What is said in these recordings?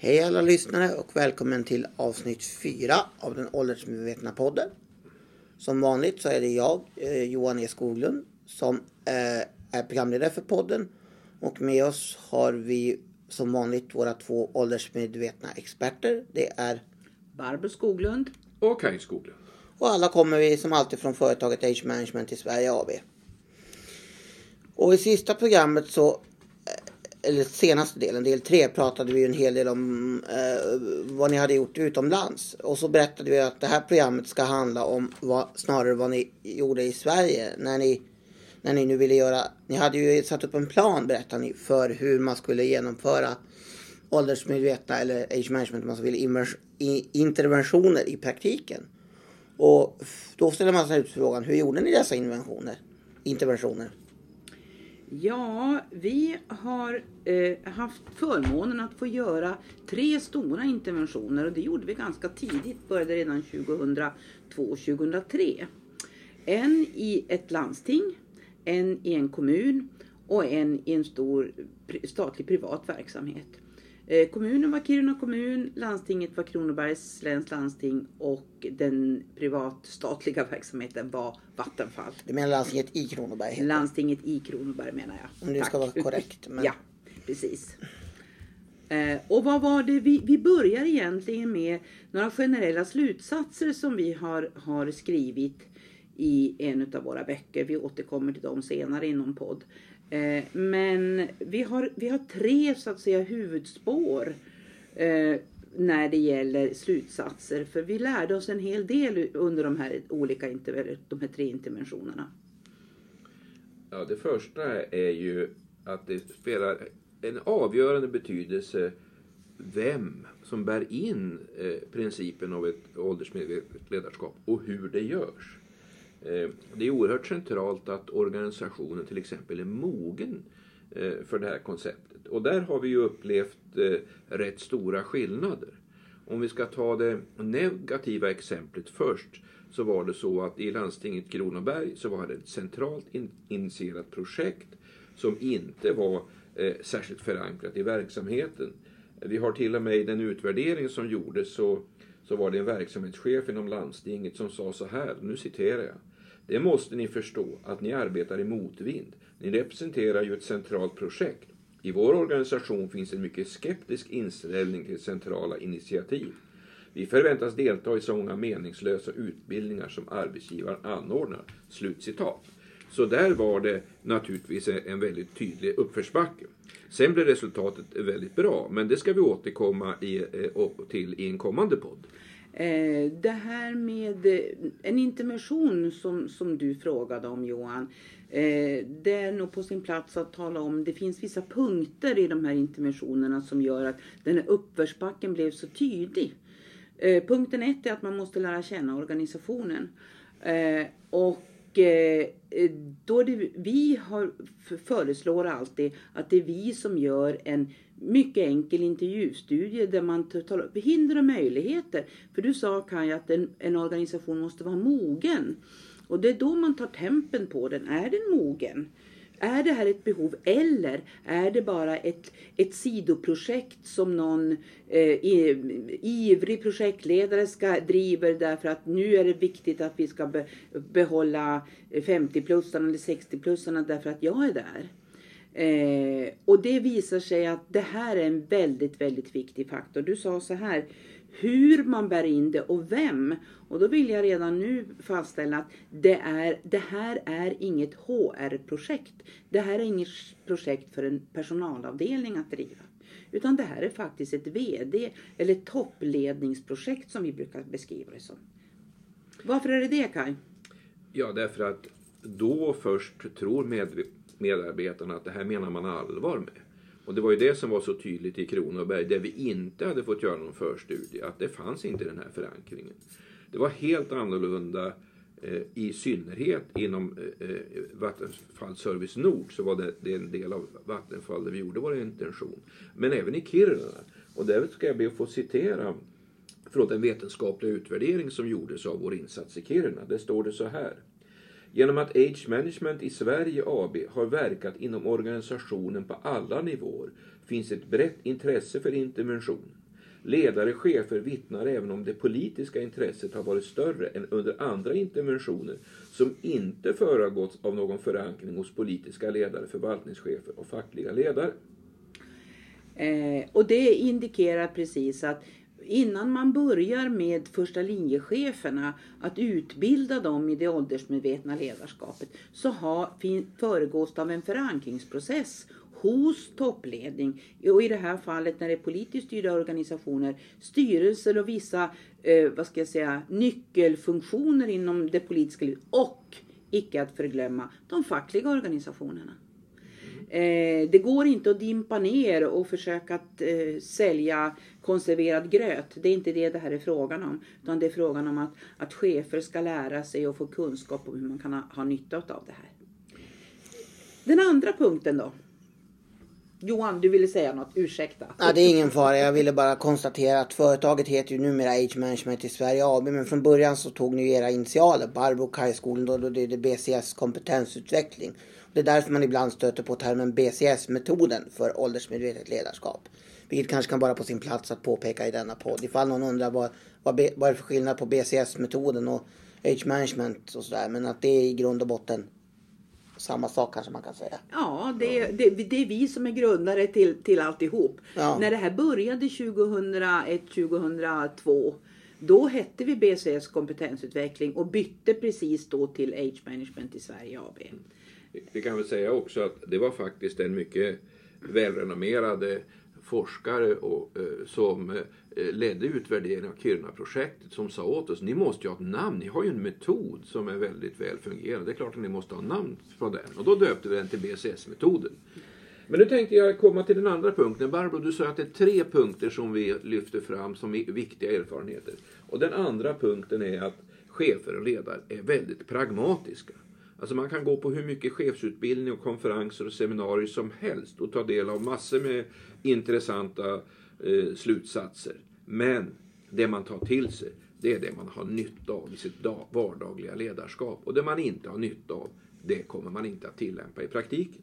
Hej alla lyssnare och välkommen till avsnitt 4 av den åldersmedvetna podden. Som vanligt så är det jag, eh, Johan E Skoglund, som eh, är programledare för podden. Och med oss har vi som vanligt våra två åldersmedvetna experter. Det är Barbro Skoglund. Och Kaj Skoglund. och alla kommer vi som alltid från företaget Age Management i Sverige AB. Och i sista programmet så, eller senaste delen, del tre, pratade vi ju en hel del om eh, vad ni hade gjort utomlands. Och så berättade vi att det här programmet ska handla om vad, snarare vad ni gjorde i Sverige när ni, när ni nu ville göra, ni hade ju satt upp en plan berättade ni för hur man skulle genomföra åldersmedvetna eller age management om man så vill, interventioner i praktiken. Och då ställer man sig ut frågan, hur gjorde ni dessa interventioner? interventioner? Ja, vi har eh, haft förmånen att få göra tre stora interventioner och det gjorde vi ganska tidigt, började redan 2002-2003. En i ett landsting, en i en kommun och en i en stor statlig privat verksamhet. Eh, Kommunen var Kiruna kommun, landstinget var Kronobergs läns landsting och den privatstatliga verksamheten var Vattenfall. Du menar landstinget i Kronoberg? heter. Landstinget i Kronoberg menar jag. Om det ska Tack. vara korrekt, men- Ja, precis. Eh, och vad var det vi, vi börjar egentligen med några generella slutsatser som vi har, har skrivit i en av våra böcker. Vi återkommer till dem senare i någon podd. Eh, men vi har, vi har tre så att säga huvudspår eh, när det gäller slutsatser. För vi lärde oss en hel del under de här olika interv- de här tre interventionerna. Ja, det första är ju att det spelar en avgörande betydelse vem som bär in eh, principen av ett åldersmedvetet ledarskap och hur det görs. Eh, det är oerhört centralt att organisationen till exempel är mogen eh, för det här konceptet. Och där har vi ju upplevt eh, rätt stora skillnader. Om vi ska ta det negativa exemplet först så var det så att i landstinget Kronoberg så var det ett centralt initierat projekt som inte var särskilt förankrat i verksamheten. Vi har till och med i den utvärdering som gjordes så, så var det en verksamhetschef inom landstinget som sa så här, nu citerar jag. Det måste ni förstå att ni arbetar i motvind. Ni representerar ju ett centralt projekt. I vår organisation finns en mycket skeptisk inställning till centrala initiativ. Vi förväntas delta i så många meningslösa utbildningar som arbetsgivaren anordnar. Slutcitat. Så där var det naturligtvis en väldigt tydlig uppförsbacke. Sen blev resultatet väldigt bra, men det ska vi återkomma i, eh, till i en kommande podd. Eh, det här med eh, en intervention som, som du frågade om Johan. Det är nog på sin plats att tala om, det finns vissa punkter i de här interventionerna som gör att den här uppförsbacken blev så tydlig. Punkten ett är att man måste lära känna organisationen. Och Eh, eh, då det, vi har, föreslår alltid att det är vi som gör en mycket enkel intervjustudie där man tar upp hinder och möjligheter. För du sa Kaj att en, en organisation måste vara mogen. Och det är då man tar tempen på den. Är den mogen? Är det här ett behov eller är det bara ett, ett sidoprojekt som någon eh, ivrig projektledare ska driver därför att nu är det viktigt att vi ska be, behålla 50-plussarna eller 60-plussarna därför att jag är där. Eh, och det visar sig att det här är en väldigt, väldigt viktig faktor. Du sa så här, hur man bär in det och vem. Och då vill jag redan nu fastställa att det, är, det här är inget HR-projekt. Det här är inget projekt för en personalavdelning att driva. Utan det här är faktiskt ett VD eller toppledningsprojekt som vi brukar beskriva det som. Varför är det det Kaj? Ja, därför att då först tror med, medarbetarna att det här menar man allvar med. Och det var ju det som var så tydligt i Kronoberg, där vi inte hade fått göra någon förstudie, att det fanns inte den här förankringen. Det var helt annorlunda eh, i synnerhet inom eh, eh Vattenfall Service Nord så var det, det en del av Vattenfall där vi gjorde vår intention. Men även i Kiruna. Och där ska jag be att få citera från den vetenskapliga utvärdering som gjordes av vår insats i Kiruna. Där står det så här. Genom att Age Management i Sverige AB har verkat inom organisationen på alla nivåer finns ett brett intresse för intervention. Ledare, och chefer vittnar även om det politiska intresset har varit större än under andra interventioner som inte föregåtts av någon förankring hos politiska ledare, förvaltningschefer och fackliga ledare. Eh, och det indikerar precis att innan man börjar med första linjecheferna att utbilda dem i det åldersmedvetna ledarskapet så har, föregås av en förankringsprocess hos toppledning och i det här fallet när det är politiskt styrda organisationer, styrelser och vissa eh, vad ska jag säga, nyckelfunktioner inom det politiska livet och icke att förglömma de fackliga organisationerna. Eh, det går inte att dimpa ner och försöka att eh, sälja konserverad gröt. Det är inte det det här är frågan om. Utan det är frågan om att, att chefer ska lära sig och få kunskap om hur man kan ha, ha nytta av det här. Den andra punkten då. Johan, du ville säga något. Ursäkta. Ja, det är ingen fara. Jag ville bara konstatera att företaget heter ju numera Age Management i Sverige AB. Men från början så tog ni era initialer, Barbro Kajskolan, då, det är BCS kompetensutveckling. Det är därför man ibland stöter på termen BCS-metoden för åldersmedvetet ledarskap. Vilket kanske kan vara på sin plats att påpeka i denna podd. Ifall någon undrar vad, vad, vad är för skillnad på BCS-metoden och Age Management och sådär. Men att det är i grund och botten samma sak kanske man kan säga. Ja, det, det, det är vi som är grundare till, till alltihop. Ja. När det här började 2001-2002 då hette vi BCS kompetensutveckling och bytte precis då till Age Management i Sverige AB. Vi kan väl säga också att det var faktiskt en mycket välrenommerade forskare och, eh, som eh, ledde utvärderingen av Kiruna-projektet som sa åt oss, ni måste ju ha ett namn, ni har ju en metod som är väldigt väl fungerande. Det är klart att ni måste ha namn på den. Och då döpte vi den till BCS-metoden. Men nu tänkte jag komma till den andra punkten. Barbro, du sa att det är tre punkter som vi lyfter fram som viktiga erfarenheter. Och den andra punkten är att chefer och ledare är väldigt pragmatiska. Alltså man kan gå på hur mycket chefsutbildning och konferenser och seminarier som helst och ta del av massor med intressanta eh, slutsatser. Men det man tar till sig, det är det man har nytta av i sitt vardagliga ledarskap. Och det man inte har nytta av, det kommer man inte att tillämpa i praktiken.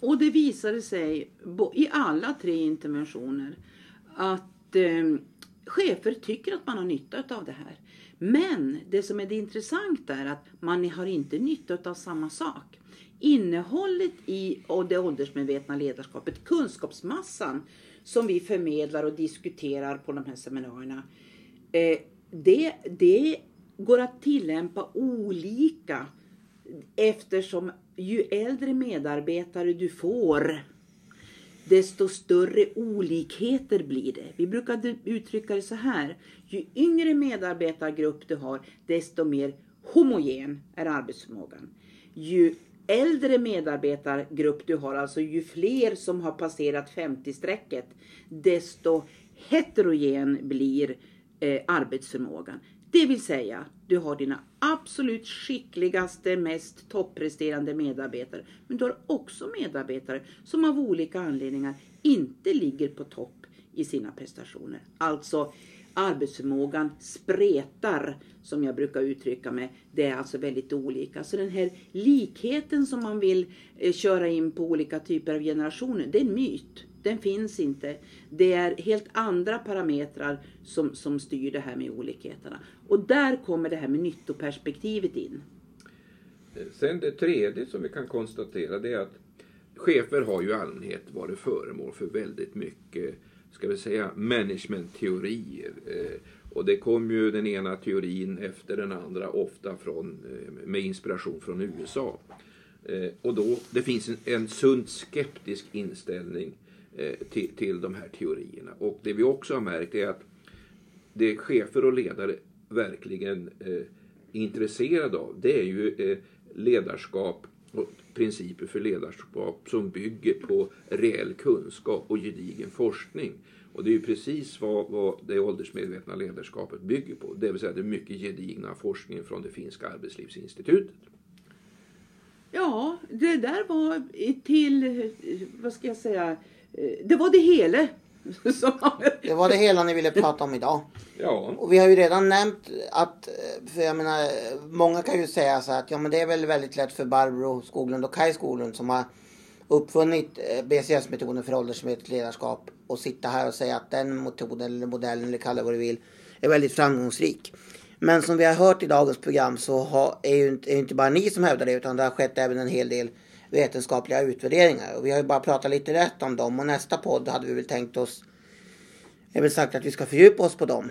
Och det visade sig i alla tre interventioner att eh, chefer tycker att man har nytta av det här. Men det som är det intressanta är att man har inte nytta av samma sak. Innehållet i det åldersmedvetna ledarskapet, kunskapsmassan som vi förmedlar och diskuterar på de här seminarierna. Eh, det, det går att tillämpa olika eftersom ju äldre medarbetare du får desto större olikheter blir det. Vi brukar uttrycka det så här. Ju yngre medarbetargrupp du har, desto mer homogen är arbetsförmågan. Ju äldre medarbetargrupp du har, alltså ju fler som har passerat 50-strecket, desto heterogen blir eh, arbetsförmågan. Det vill säga, du har dina absolut skickligaste, mest toppresterande medarbetare. Men du har också medarbetare som av olika anledningar inte ligger på topp i sina prestationer. Alltså arbetsförmågan spretar, som jag brukar uttrycka mig. Det är alltså väldigt olika. Så den här likheten som man vill eh, köra in på olika typer av generationer, det är en myt. Den finns inte. Det är helt andra parametrar som, som styr det här med olikheterna. Och där kommer det här med nyttoperspektivet in. Sen det tredje som vi kan konstatera det är att chefer har ju i allmänhet varit föremål för väldigt mycket ska vi säga, managementteorier. Eh, och det kom ju den ena teorin efter den andra, ofta från, eh, med inspiration från USA. Eh, och då, det finns en, en sund skeptisk inställning till, till de här teorierna. Och det vi också har märkt är att det chefer och ledare verkligen eh, är intresserade av det är ju eh, ledarskap och principer för ledarskap som bygger på reell kunskap och gedigen forskning. Och det är ju precis vad, vad det åldersmedvetna ledarskapet bygger på. Det vill säga den mycket gedigna forskningen från det finska arbetslivsinstitutet. Ja, det där var till, vad ska jag säga, eh, det var det hela det var det hela ni ville prata om idag. Ja. Och vi har ju redan nämnt att, för jag menar, många kan ju säga så att ja men det är väl väldigt lätt för Barbro Skoglund och Kaj Skoglund som har uppfunnit eh, BCS-metoden för åldersmässigt ledarskap och sitta här och säga att den metoden eller modellen eller kalla vad du vill är väldigt framgångsrik. Men som vi har hört i dagens program så har, är ju inte, är inte bara ni som hävdar det utan det har skett även en hel del vetenskapliga utvärderingar. Och vi har ju bara pratat lite rätt om dem och nästa podd hade vi väl tänkt oss är väl sagt att vi ska fördjupa oss på dem.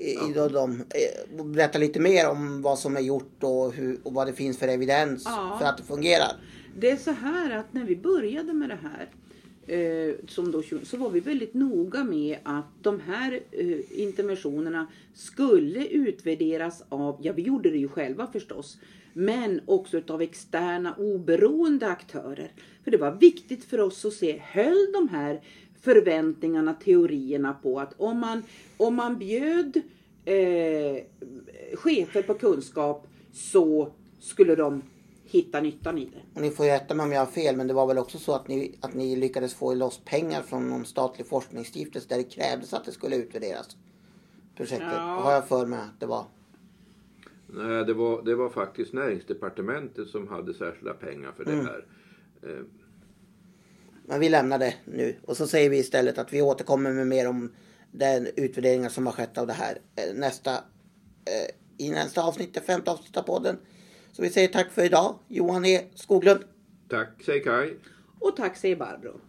I, ja. i dem, eh, berätta lite mer om vad som är gjort och, hur, och vad det finns för evidens ja. för att det fungerar. Det är så här att när vi började med det här eh, som då, så var vi väldigt noga med att de här eh, interventionerna skulle utvärderas av, ja vi gjorde det ju själva förstås, men också av externa oberoende aktörer. För det var viktigt för oss att se, höll de här förväntningarna, teorierna på att om man, om man bjöd eh, chefer på kunskap så skulle de hitta nyttan i det. Och ni får ju rätta mig om jag har fel, men det var väl också så att ni, att ni lyckades få loss pengar från någon statlig forskningsstiftelse där det krävdes att det skulle utvärderas? Projektet, ja. har jag för mig att det var. Nej, det var, det var faktiskt näringsdepartementet som hade särskilda pengar för det mm. här. Eh. Men vi lämnar det nu och så säger vi istället att vi återkommer med mer om den utvärderingen som har skett av det här eh, nästa, eh, i nästa avsnitt, det femte avsnittet av podden. Så vi säger tack för idag. Johan E Skoglund. Tack säger Kaj. Och tack säger Barbro.